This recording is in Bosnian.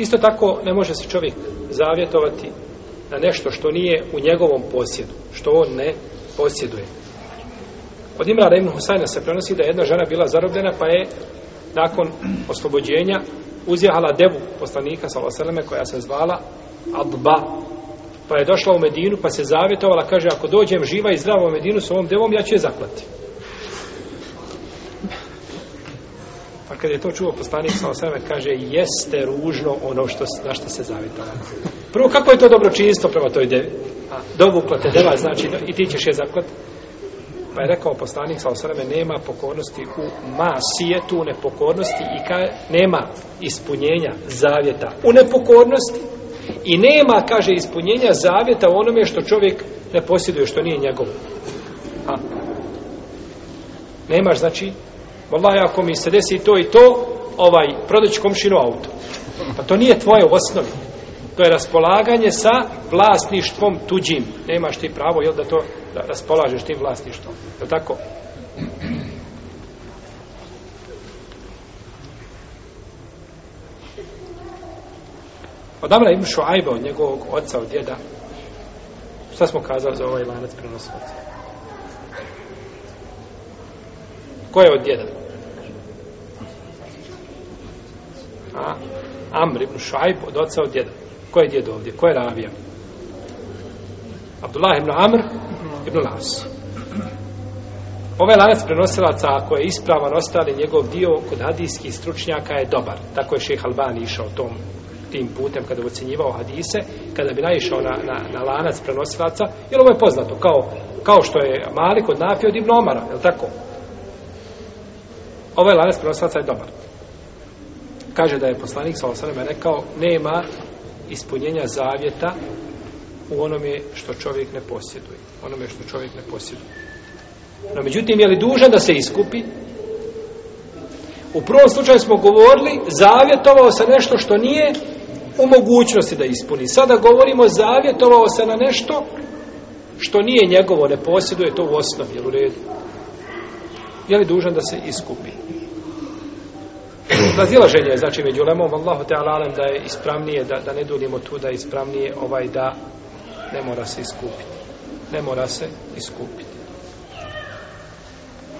Isto tako ne može se čovjek zavjetovati na nešto što nije u njegovom posjedu, što on ne posjeduje. Od Imra ibn Husajna se prenosi da je jedna žena bila zarobljena pa je nakon oslobođenja uzjahala devu poslanika sallallahu koja se zvala Abba. Pa je došla u Medinu pa se zavjetovala, kaže ako dođem živa i zdrava u Medinu s ovom devom ja ću je zaklati. A pa kada je to čuo poslanik sa osame, kaže, jeste ružno ono što, na što se zavjeta. Prvo, kako je to dobročinstvo prema toj devi? A, dovukla te deva, znači, i ti ćeš je zaklat. Pa je rekao poslanik sa nema pokornosti u masijetu, u nepokornosti i ka, nema ispunjenja zavjeta u nepokornosti i nema, kaže, ispunjenja zavjeta u onome što čovjek ne posjeduje, što nije njegovo. A, nemaš, znači, Wallahi, ako mi se desi to i to, ovaj, ću komšinu auto. Pa to nije tvoje u osnovi. To je raspolaganje sa vlasništvom tuđim. Nemaš ti pravo, jel, da to da raspolažeš tim vlasništvom. Je tako? Odabra im Šuajba, od njegovog oca, od djeda, šta smo kazali za ovaj lanac prenosovaca? Ko je od djeda? Amr ibn Šajb od oca od djeda. Ko je djed ovdje? Ko je ravija? Abdullah ibn Amr ibn Las. Ovaj lanac prenosilaca, ako je ispravan, ostali njegov dio kod hadijskih stručnjaka je dobar. Tako je šeha Albani išao tom, tim putem kada je ocjenjivao hadise, kada bi naišao na, na, lanac prenosilaca, jer ovo je poznato, kao, kao što je Malik od Nafi od Ibn Omara, je tako? Ovaj lanac prenosilaca je dobar. Kaže da je poslanik sa rekao, nema ispunjenja zavjeta u onome što čovjek ne posjeduje. Onome što čovjek ne posjeduje. No međutim, je li dužan da se iskupi? U prvom slučaju smo govorili, zavjetovao se nešto što nije u mogućnosti da ispuni. Sada govorimo, zavjetovao se na nešto što nije njegovo, ne posjeduje to u osnovi, jel u redu? Je li dužan da se iskupi? razilaženje znači među lemom Allahu te alem da je ispravnije da, da ne duljimo tu da je ispravnije ovaj da ne mora se iskupiti ne mora se iskupiti